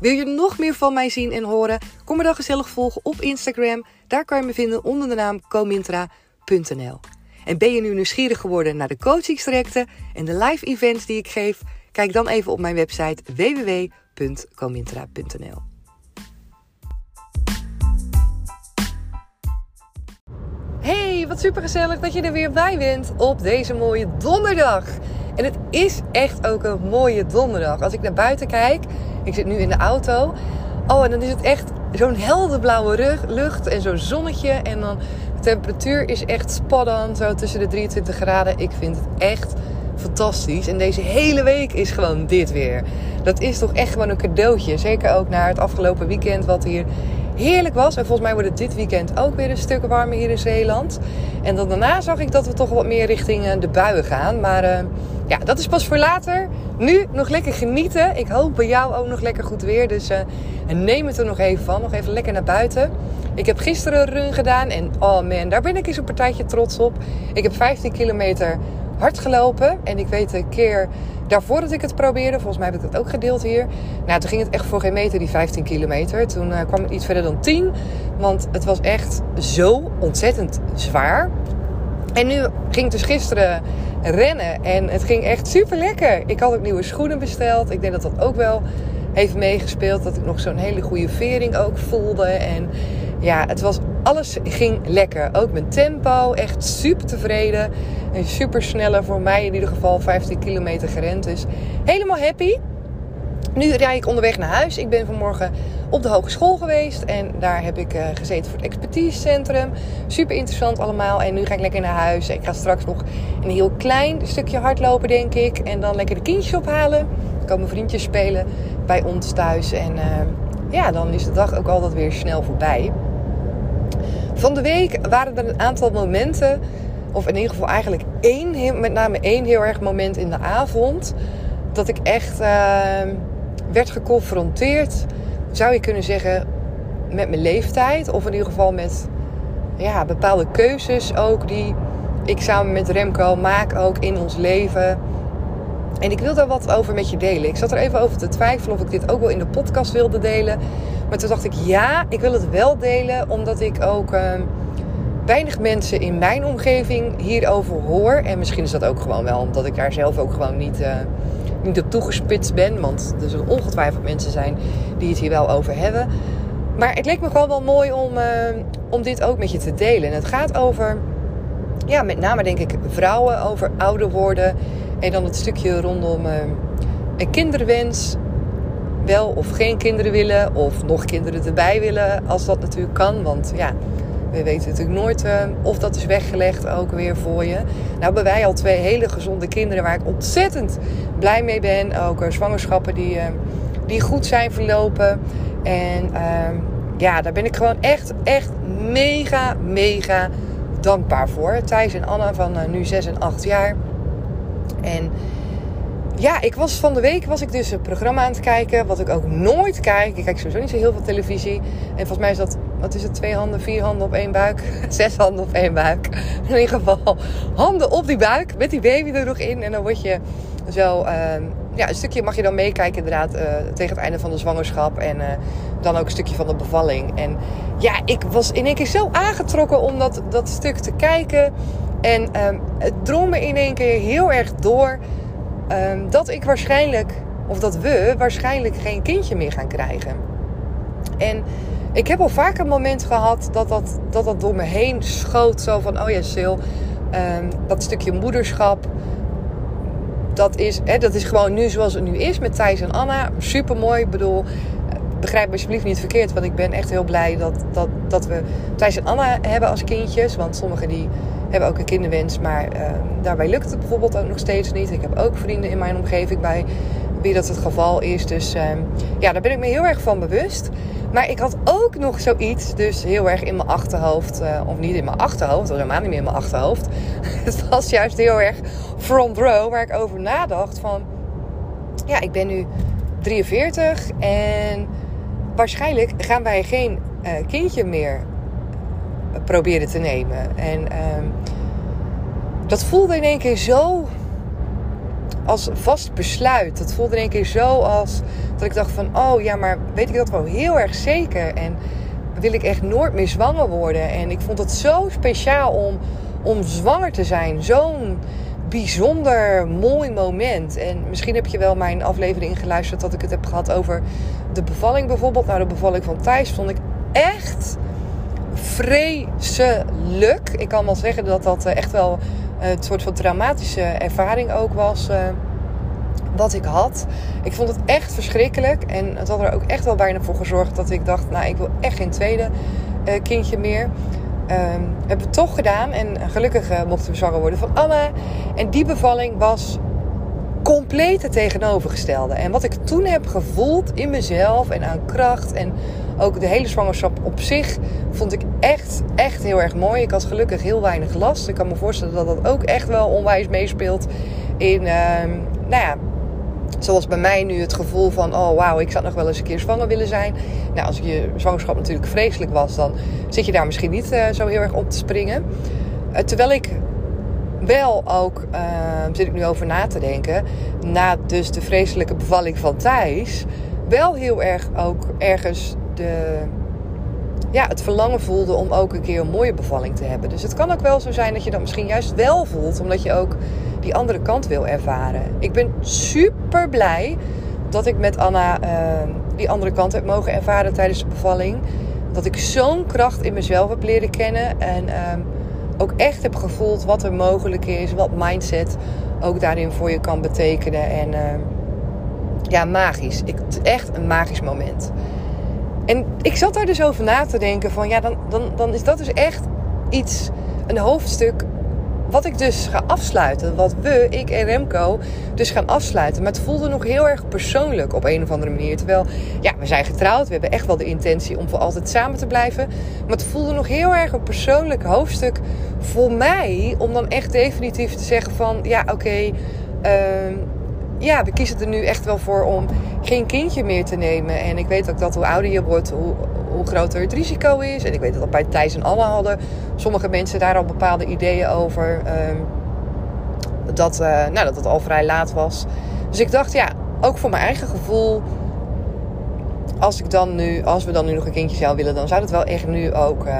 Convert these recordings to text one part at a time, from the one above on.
Wil je nog meer van mij zien en horen? Kom me dan gezellig volgen op Instagram. Daar kan je me vinden onder de naam comintra.nl. En ben je nu nieuwsgierig geworden naar de coachingstrajecten en de live events die ik geef? Kijk dan even op mijn website www.comintra.nl. Hey, wat super gezellig dat je er weer bij bent op deze mooie donderdag. En het is echt ook een mooie donderdag. Als ik naar buiten kijk, ik zit nu in de auto. Oh, en dan is het echt zo'n helderblauwe lucht en zo'n zonnetje. En dan de temperatuur is echt spannend, zo tussen de 23 graden. Ik vind het echt fantastisch. En deze hele week is gewoon dit weer. Dat is toch echt gewoon een cadeautje. Zeker ook naar het afgelopen weekend, wat hier heerlijk was. En volgens mij wordt het dit weekend ook weer een stuk warmer hier in Zeeland. En dan daarna zag ik dat we toch wat meer richting eh, de buien gaan. Maar uh, ja, dat is pas voor later. Nu nog lekker genieten. Ik hoop bij jou ook nog lekker goed weer. Dus uh, neem het er nog even van. Nog even lekker naar buiten. Ik heb gisteren een run gedaan. En oh man, daar ben ik eens een partijtje trots op. Ik heb 15 kilometer hard gelopen. En ik weet een keer daarvoor dat ik het probeerde, volgens mij heb ik dat ook gedeeld hier. Nou, toen ging het echt voor geen meter, die 15 kilometer. Toen uh, kwam het iets verder dan 10. Want het was echt zo ontzettend zwaar. En nu ging dus gisteren rennen. En het ging echt super lekker. Ik had ook nieuwe schoenen besteld. Ik denk dat dat ook wel heeft meegespeeld. Dat ik nog zo'n hele goede vering ook voelde. En ja, het was, alles ging lekker. Ook mijn tempo, echt super tevreden. En super snelle, voor mij in ieder geval 15 kilometer gerend. Dus helemaal happy. Nu rijd ik onderweg naar huis. Ik ben vanmorgen op de hogeschool geweest. En daar heb ik uh, gezeten voor het expertisecentrum. Super interessant allemaal. En nu ga ik lekker naar huis. Ik ga straks nog een heel klein stukje hardlopen, denk ik. En dan lekker de kindjes ophalen. Dan komen vriendjes spelen bij ons thuis. En uh, ja, dan is de dag ook altijd weer snel voorbij. Van de week waren er een aantal momenten. Of in ieder geval eigenlijk één, met name één heel erg moment in de avond. Dat ik echt... Uh, werd geconfronteerd, zou je kunnen zeggen, met mijn leeftijd. Of in ieder geval met ja, bepaalde keuzes ook die ik samen met Remco maak ook in ons leven. En ik wil daar wat over met je delen. Ik zat er even over te twijfelen of ik dit ook wel in de podcast wilde delen. Maar toen dacht ik, ja, ik wil het wel delen. Omdat ik ook uh, weinig mensen in mijn omgeving hierover hoor. En misschien is dat ook gewoon wel omdat ik daar zelf ook gewoon niet... Uh, niet op toegespitst ben. Want er zullen ongetwijfeld mensen zijn die het hier wel over hebben. Maar het leek me gewoon wel mooi om, uh, om dit ook met je te delen. En het gaat over, ja, met name denk ik vrouwen, over ouder worden. En dan het stukje rondom uh, een kinderwens. Wel of geen kinderen willen, of nog kinderen erbij willen, als dat natuurlijk kan. Want ja, we weten natuurlijk nooit uh, of dat is weggelegd ook weer voor je. Nou hebben wij al twee hele gezonde kinderen waar ik ontzettend blij mee ben. Ook uh, zwangerschappen die, uh, die goed zijn verlopen. En ehm, ja, daar ben ik gewoon echt, echt mega, mega dankbaar voor. Thijs en Anna van nu 6 en 8 jaar. En ja, ik was van de week was ik dus een programma aan het kijken. Wat ik ook nooit kijk. Ik kijk sowieso niet zo heel veel televisie. En volgens mij is dat, wat is het, twee handen, vier handen op één buik? Zes handen op één buik. In ieder geval, handen op die buik. Met die baby er nog in. En dan word je zo, uh, ja, een stukje mag je dan meekijken inderdaad. Uh, tegen het einde van de zwangerschap. En uh, dan ook een stukje van de bevalling. En ja, ik was in één keer zo aangetrokken om dat, dat stuk te kijken. En um, het drong me in één keer heel erg door Um, dat ik waarschijnlijk, of dat we waarschijnlijk geen kindje meer gaan krijgen. En ik heb al vaak een moment gehad dat dat, dat, dat door me heen schoot. Zo van, oh ja, Sil, ehm, dat stukje moederschap. Dat is, hè, dat is gewoon nu zoals het nu is met Thijs en Anna. Super mooi. Ik bedoel, begrijp me alsjeblieft niet verkeerd. Want ik ben echt heel blij dat, dat, dat we Thijs en Anna hebben als kindjes. Want sommigen die hebben ook een kinderwens. Maar ehm, daarbij lukt het bijvoorbeeld ook nog steeds niet. Ik heb ook vrienden in mijn omgeving bij wie dat het geval is. Dus ehm, ja, daar ben ik me heel erg van bewust. Maar ik had ook nog zoiets, dus heel erg in mijn achterhoofd. Uh, of niet in mijn achterhoofd, helemaal niet meer in mijn achterhoofd. het was juist heel erg front row, waar ik over nadacht van... Ja, ik ben nu 43 en waarschijnlijk gaan wij geen uh, kindje meer proberen te nemen. En uh, dat voelde in één keer zo als vast besluit. Dat voelde in één keer zo als dat ik dacht van... oh ja, maar weet ik dat wel heel erg zeker? En wil ik echt nooit meer zwanger worden? En ik vond het zo speciaal om, om zwanger te zijn. Zo'n bijzonder mooi moment. En misschien heb je wel mijn aflevering geluisterd... dat ik het heb gehad over de bevalling bijvoorbeeld. Nou, de bevalling van Thijs vond ik echt vreselijk. Ik kan wel zeggen dat dat eh, echt wel een eh, soort van traumatische ervaring ook was. Uh, wat ik had. Ik vond het echt verschrikkelijk. En het had er ook echt wel bijna voor gezorgd dat ik dacht: Nou, ik wil echt geen tweede kindje meer. Um, hebben we toch gedaan. En gelukkig mochten we zwanger worden van Anna. En die bevalling was compleet het tegenovergestelde. En wat ik toen heb gevoeld in mezelf en aan kracht en ook de hele zwangerschap op zich vond ik echt, echt heel erg mooi. Ik had gelukkig heel weinig last. Ik kan me voorstellen dat dat ook echt wel onwijs meespeelt in, uh, nou ja, zoals bij mij nu het gevoel van, oh wauw, ik zou nog wel eens een keer zwanger willen zijn. Nou, als je zwangerschap natuurlijk vreselijk was, dan zit je daar misschien niet uh, zo heel erg op te springen. Uh, terwijl ik wel ook, uh, zit ik nu over na te denken, na dus de vreselijke bevalling van Thijs, wel heel erg ook ergens ja, het verlangen voelde om ook een keer een mooie bevalling te hebben. Dus het kan ook wel zo zijn dat je dat misschien juist wel voelt, omdat je ook die andere kant wil ervaren. Ik ben super blij dat ik met Anna uh, die andere kant heb mogen ervaren tijdens de bevalling. Dat ik zo'n kracht in mezelf heb leren kennen en uh, ook echt heb gevoeld wat er mogelijk is, wat mindset ook daarin voor je kan betekenen. En uh, ja, magisch. Ik, echt een magisch moment. En ik zat daar dus over na te denken van ja, dan, dan, dan is dat dus echt iets, een hoofdstuk wat ik dus ga afsluiten. Wat we, ik en Remco, dus gaan afsluiten. Maar het voelde nog heel erg persoonlijk op een of andere manier. Terwijl, ja, we zijn getrouwd. We hebben echt wel de intentie om voor altijd samen te blijven. Maar het voelde nog heel erg een persoonlijk hoofdstuk voor mij. Om dan echt definitief te zeggen van, ja, oké... Okay, uh, ja, we kiezen er nu echt wel voor om geen kindje meer te nemen. En ik weet ook dat hoe ouder je wordt, hoe, groter het risico is. En ik weet dat bij Thijs en Anne hadden sommige mensen daar al bepaalde ideeën over. Ehm, dat, uh, nou, dat het al vrij laat was. Dus ik dacht, ja, ook voor mijn eigen gevoel. Als, ik dan nu, als we dan nu nog een kindje zouden willen, dan zou het wel echt nu ook. Uh,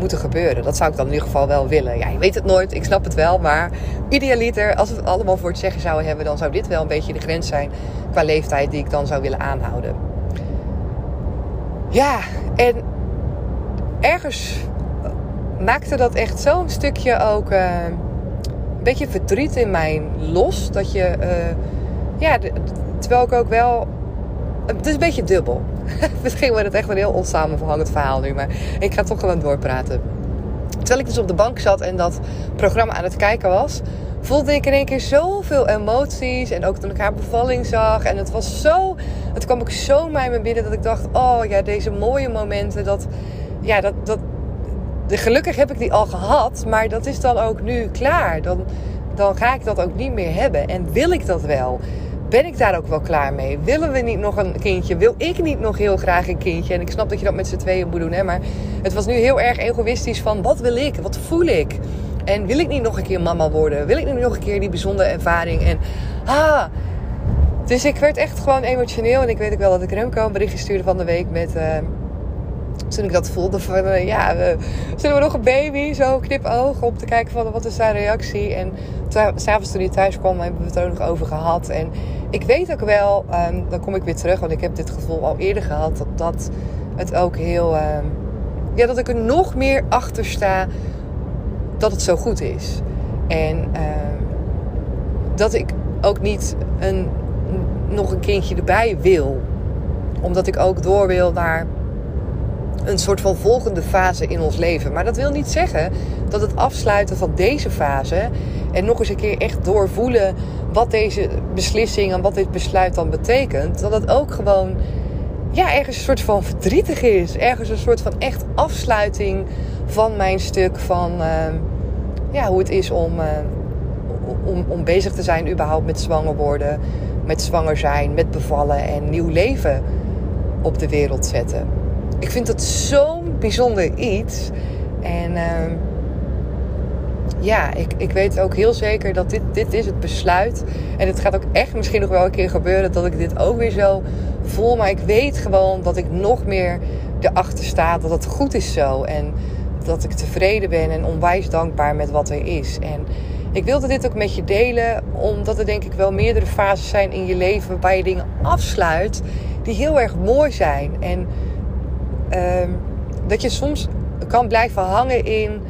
moeten gebeuren. Dat zou ik dan in ieder geval wel willen. Ja, je weet het nooit, ik snap het wel. Maar idealiter, als we het allemaal voor het zeggen zouden hebben, dan zou dit wel een beetje de grens zijn qua leeftijd die ik dan zou willen aanhouden. Ja, en ergens maakte dat echt zo'n stukje ook uh, een beetje verdriet in mij los. Dat je, uh, ja, terwijl ik ook wel het is een beetje dubbel. Misschien wordt het echt een heel onsamenhangend verhaal nu, maar ik ga toch gewoon doorpraten. Terwijl ik dus op de bank zat en dat programma aan het kijken was, voelde ik in één keer zoveel emoties. En ook toen ik haar bevalling zag. En het was zo. Het kwam ook zo bij me binnen dat ik dacht: oh ja, deze mooie momenten. Dat, ja, dat, dat, gelukkig heb ik die al gehad, maar dat is dan ook nu klaar. Dan, dan ga ik dat ook niet meer hebben. En wil ik dat wel? Ben ik daar ook wel klaar mee? Willen we niet nog een kindje? Wil ik niet nog heel graag een kindje? En ik snap dat je dat met z'n tweeën moet doen, hè? maar het was nu heel erg egoïstisch van wat wil ik? Wat voel ik? En wil ik niet nog een keer mama worden? Wil ik niet nog een keer die bijzondere ervaring? En ah, dus ik werd echt gewoon emotioneel. En ik weet ook wel dat ik Remco een berichtje stuurde van de week met... Uh, toen ik dat voelde van, uh, ja, uh, zullen we nog een baby? Zo knipoog om te kijken van, wat is zijn reactie? En s'avonds toen hij thuis kwam, hebben we het er ook nog over gehad. En ik weet ook wel, um, dan kom ik weer terug, want ik heb dit gevoel al eerder gehad, dat, dat het ook heel, um, ja, dat ik er nog meer achter sta dat het zo goed is. En um, dat ik ook niet een, nog een kindje erbij wil. Omdat ik ook door wil naar een soort van volgende fase in ons leven. Maar dat wil niet zeggen dat het afsluiten van deze fase en nog eens een keer echt doorvoelen wat deze beslissing en wat dit besluit dan betekent, dat het ook gewoon ja, ergens een soort van verdrietig is. Ergens een soort van echt afsluiting van mijn stuk van uh, ja, hoe het is om, uh, om, om bezig te zijn überhaupt met zwanger worden, met zwanger zijn, met bevallen en nieuw leven op de wereld zetten ik vind het zo'n bijzonder iets. En uh, ja, ik, ik weet ook heel zeker dat dit, dit is het besluit. En het gaat ook echt misschien nog wel een keer gebeuren dat ik dit ook weer zo voel. Maar ik weet gewoon dat ik nog meer erachter sta dat het goed is zo. En dat ik tevreden ben en onwijs dankbaar met wat er is. En ik wilde dit ook met je delen, omdat er denk ik wel meerdere fases zijn in je leven waarbij je dingen afsluit die heel erg mooi zijn. En Ehm, dat je soms kan blijven hangen in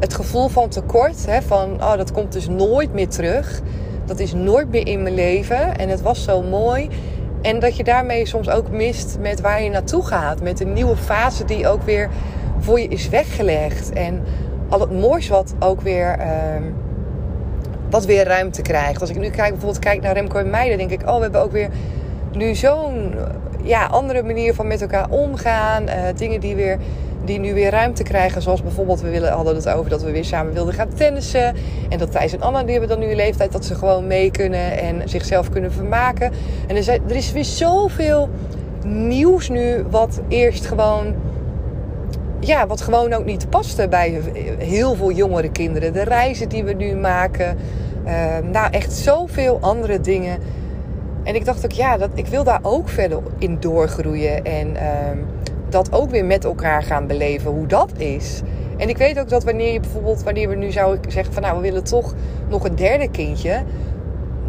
het gevoel van tekort. Hè, van, oh, dat komt dus nooit meer terug. Dat is nooit meer in mijn leven. En het was zo mooi. En dat je daarmee soms ook mist met waar je naartoe gaat. Met een nieuwe fase die ook weer voor je is weggelegd. En al het moois wat ook weer, uh, wat weer ruimte krijgt. Als ik nu kijk, bijvoorbeeld kijk naar Remco en Meijden, denk ik, oh, we hebben ook weer nu zo'n ja, andere manier van met elkaar omgaan. Uh, dingen die, weer, die nu weer ruimte krijgen. Zoals bijvoorbeeld, we willen, hadden het over dat we weer samen wilden gaan tennissen. En dat Thijs en Anna, die hebben dan nu een leeftijd dat ze gewoon mee kunnen en zichzelf kunnen vermaken. En er, zijn, er is weer zoveel nieuws nu, wat eerst gewoon. Ja, wat gewoon ook niet paste bij heel veel jongere kinderen. De reizen die we nu maken. Uh, nou, echt zoveel andere dingen en ik dacht ook, ja, dat, ik wil daar ook verder in doorgroeien. En uh, dat ook weer met elkaar gaan beleven, hoe dat is. En ik weet ook dat wanneer je bijvoorbeeld, wanneer we nu zouden zeggen van nou, we willen toch nog een derde kindje.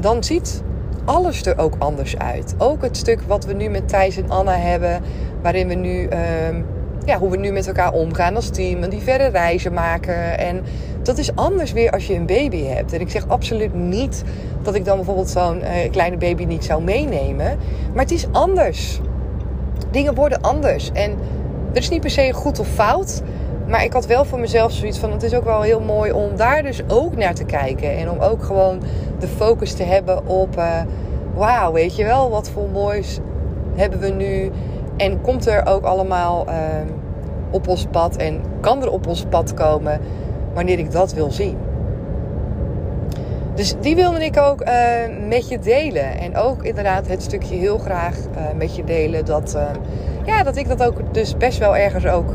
Dan ziet alles er ook anders uit. Ook het stuk wat we nu met Thijs en Anna hebben, waarin we nu, uh, ja, hoe we nu met elkaar omgaan als team. En die verre reizen maken. En dat is anders weer als je een baby hebt. En ik zeg absoluut niet dat ik dan bijvoorbeeld zo'n uh, kleine baby niet zou meenemen. Maar het is anders. Dingen worden anders. En er is niet per se goed of fout. Maar ik had wel voor mezelf zoiets van: het is ook wel heel mooi om daar dus ook naar te kijken. En om ook gewoon de focus te hebben op: uh, wauw, weet je wel, wat voor moois hebben we nu. En komt er ook allemaal uh, op ons pad en kan er op ons pad komen wanneer ik dat wil zien. Dus die wilde ik ook uh, met je delen. En ook inderdaad het stukje heel graag uh, met je delen. Dat, uh, ja, dat ik dat ook dus best wel ergens ook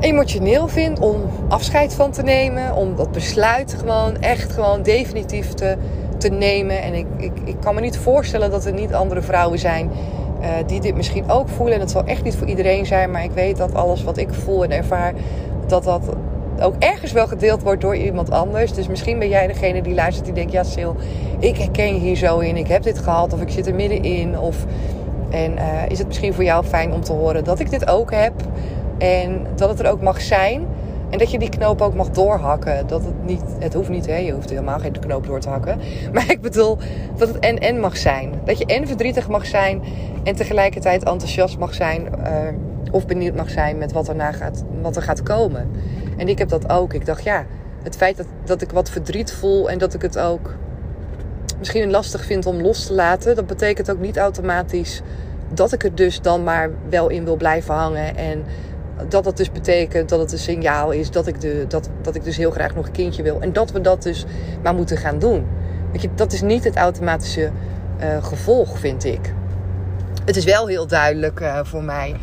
emotioneel vind. Om afscheid van te nemen. Om dat besluit gewoon echt gewoon definitief te, te nemen. En ik, ik, ik kan me niet voorstellen dat er niet andere vrouwen zijn die dit misschien ook voelen. En dat zal echt niet voor iedereen zijn. Maar ik weet dat alles wat ik voel en ervaar, dat dat ook ergens wel gedeeld wordt door iemand anders. Dus misschien ben jij degene die luistert die denkt: ja, Sil, ik herken hier zo in. Ik heb dit gehad of ik zit er middenin. Of, en uh, is het misschien voor jou fijn om te horen dat ik dit ook heb. En dat het er ook mag zijn. En dat je die knoop ook mag doorhakken. Dat het niet, het hoeft niet, hè? je hoeft helemaal geen knoop door te hakken. Maar ik bedoel dat het en en mag zijn. Dat je en verdrietig mag zijn en tegelijkertijd enthousiast mag zijn. Uh, of benieuwd mag zijn met wat, erna gaat, wat er gaat komen. En ik heb dat ook. Ik dacht, ja, het feit dat, dat ik wat verdriet voel en dat ik het ook misschien lastig vind om los te laten, dat betekent ook niet automatisch dat ik er dus dan maar wel in wil blijven hangen. En dat dat dus betekent dat het een signaal is dat ik, de, dat, dat ik dus heel graag nog een kindje wil. En dat we dat dus maar moeten gaan doen. Weet je, dat is niet het automatische uh, gevolg, vind ik. Het is wel heel duidelijk uh, voor mij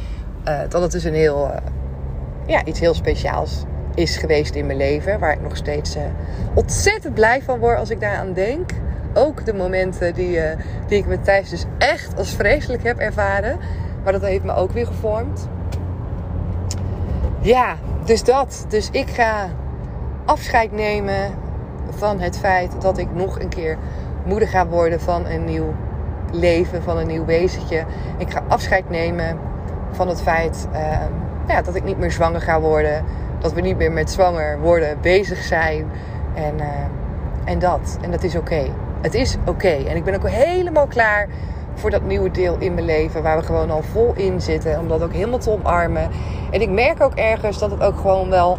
uh, dat het dus een heel, ja, iets heel speciaals is geweest in mijn leven. Waar ik nog steeds ontzettend blij van word als ik daaraan denk. Ook de momenten die, die ik met Thijs dus echt als vreselijk heb ervaren. Maar dat heeft me ook weer gevormd. Ja, dus dat. Dus ik ga afscheid nemen van het feit dat ik nog een keer moeder ga worden van een nieuw leven, van een nieuw wezentje. Ik ga afscheid nemen van het feit uh, ja, dat ik niet meer zwanger ga worden. Dat we niet meer met zwanger worden bezig zijn. En, uh, en dat. En dat is oké. Het is oké. En ik ben ook helemaal klaar voor dat nieuwe deel in mijn leven. Waar we gewoon al vol in zitten. Om dat ook helemaal te omarmen. En ik merk ook ergens dat het ook gewoon wel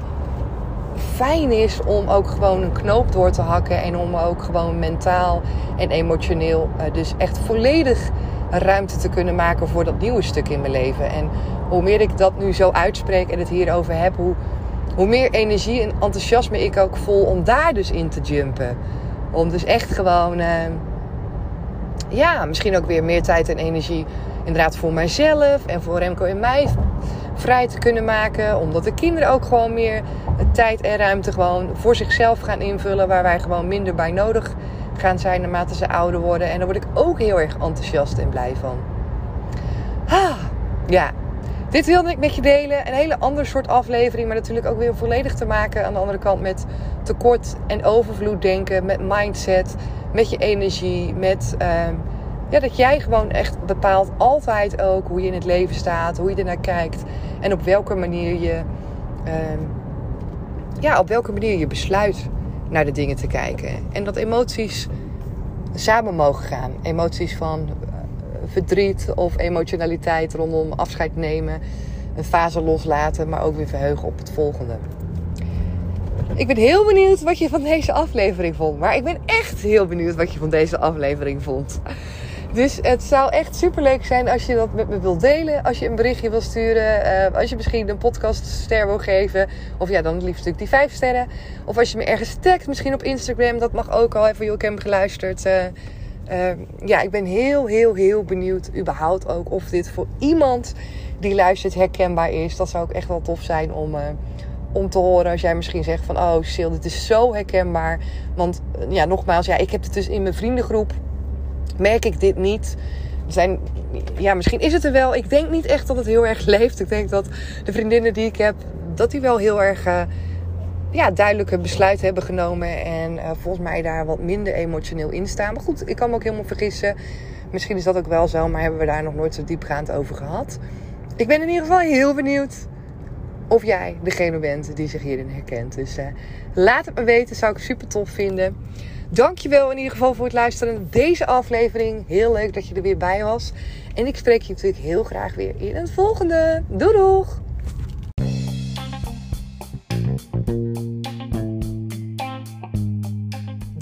fijn is om ook gewoon een knoop door te hakken. En om ook gewoon mentaal en emotioneel uh, dus echt volledig ruimte te kunnen maken voor dat nieuwe stuk in mijn leven. En hoe meer ik dat nu zo uitspreek en het hierover heb, hoe, hoe meer energie en enthousiasme ik ook voel om daar dus in te jumpen. Om dus echt gewoon, uh, ja, misschien ook weer meer tijd en energie inderdaad voor mijzelf en voor Remco en mij vrij te kunnen maken. Omdat de kinderen ook gewoon meer tijd en ruimte gewoon voor zichzelf gaan invullen. Waar wij gewoon minder bij nodig gaan zijn naarmate ze ouder worden. En daar word ik ook heel erg enthousiast en blij van. Ah, ja, dit wilde ik met je delen. Een hele ander soort aflevering, maar natuurlijk ook weer volledig te maken aan de andere kant met tekort en overvloed denken, met mindset, met je energie, met uh, ja, dat jij gewoon echt bepaalt altijd ook hoe je in het leven staat, hoe je ernaar kijkt en op welke manier je, uh, ja, op welke manier je besluit naar de dingen te kijken. En dat emoties samen mogen gaan. Emoties van verdriet of emotionaliteit rondom afscheid nemen, een fase loslaten, maar ook weer verheugen op het volgende. Ik ben heel benieuwd wat je van deze aflevering vond. Maar ik ben echt heel benieuwd wat je van deze aflevering vond. Dus het zou echt super leuk zijn als je dat met me wilt delen. Als je een berichtje wil sturen. Uh, als je misschien een podcast ster wil geven. Of ja, dan het liefst natuurlijk die vijf sterren. Of als je me ergens tagt, misschien op Instagram. Dat mag ook al even. Joh, ik hem geluisterd. Uh, uh, ja, ik ben heel, heel, heel benieuwd überhaupt ook of dit voor iemand die luistert herkenbaar is. Dat zou ook echt wel tof zijn om, uh, om te horen als jij misschien zegt van... Oh, Sil, dit is zo herkenbaar. Want uh, ja, nogmaals, ja, ik heb het dus in mijn vriendengroep. Merk ik dit niet. Zijn, ja, misschien is het er wel. Ik denk niet echt dat het heel erg leeft. Ik denk dat de vriendinnen die ik heb, dat die wel heel erg ja, duidelijke besluit hebben genomen. En uh, volgens mij daar wat minder emotioneel in staan. Maar goed, ik kan me ook helemaal vergissen. Misschien is dat ook wel zo, maar hebben we daar nog nooit zo diepgaand over gehad. Ik ben in ieder geval heel benieuwd of jij degene bent die zich hierin herkent. Dus uh, laat het me weten, zou ik super tof vinden. Dankjewel in ieder geval voor het luisteren naar deze aflevering. Heel leuk dat je er weer bij was. En ik spreek je natuurlijk heel graag weer in het volgende. Doei doeg!